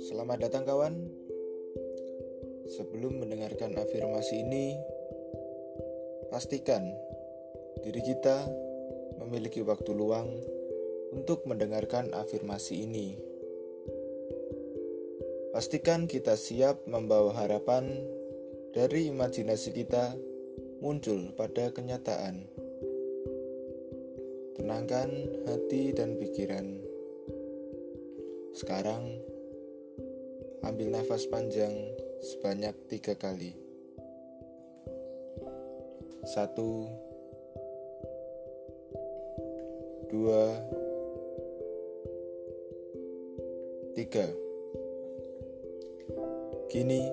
Selamat datang kawan. Sebelum mendengarkan afirmasi ini, pastikan diri kita memiliki waktu luang untuk mendengarkan afirmasi ini. Pastikan kita siap membawa harapan dari imajinasi kita muncul pada kenyataan. Tenangkan hati dan pikiran. Sekarang, ambil nafas panjang sebanyak tiga kali. Satu, dua, tiga. Kini,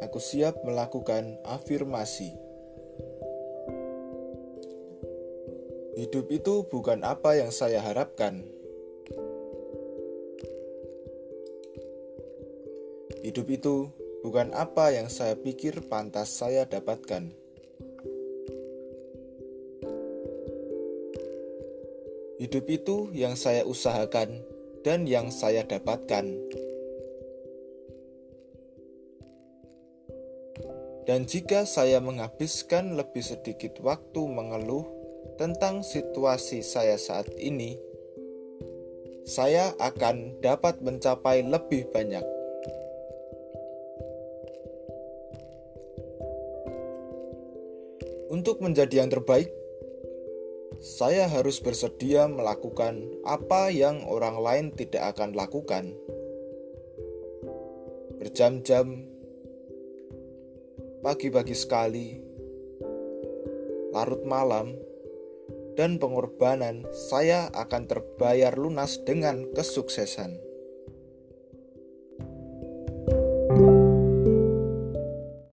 aku siap melakukan afirmasi. Hidup itu bukan apa yang saya harapkan. Hidup itu bukan apa yang saya pikir pantas saya dapatkan. Hidup itu yang saya usahakan dan yang saya dapatkan. Dan jika saya menghabiskan lebih sedikit waktu mengeluh tentang situasi saya saat ini, saya akan dapat mencapai lebih banyak. Untuk menjadi yang terbaik, saya harus bersedia melakukan apa yang orang lain tidak akan lakukan. Berjam-jam pagi-pagi sekali, larut malam, dan pengorbanan, saya akan terbayar lunas dengan kesuksesan.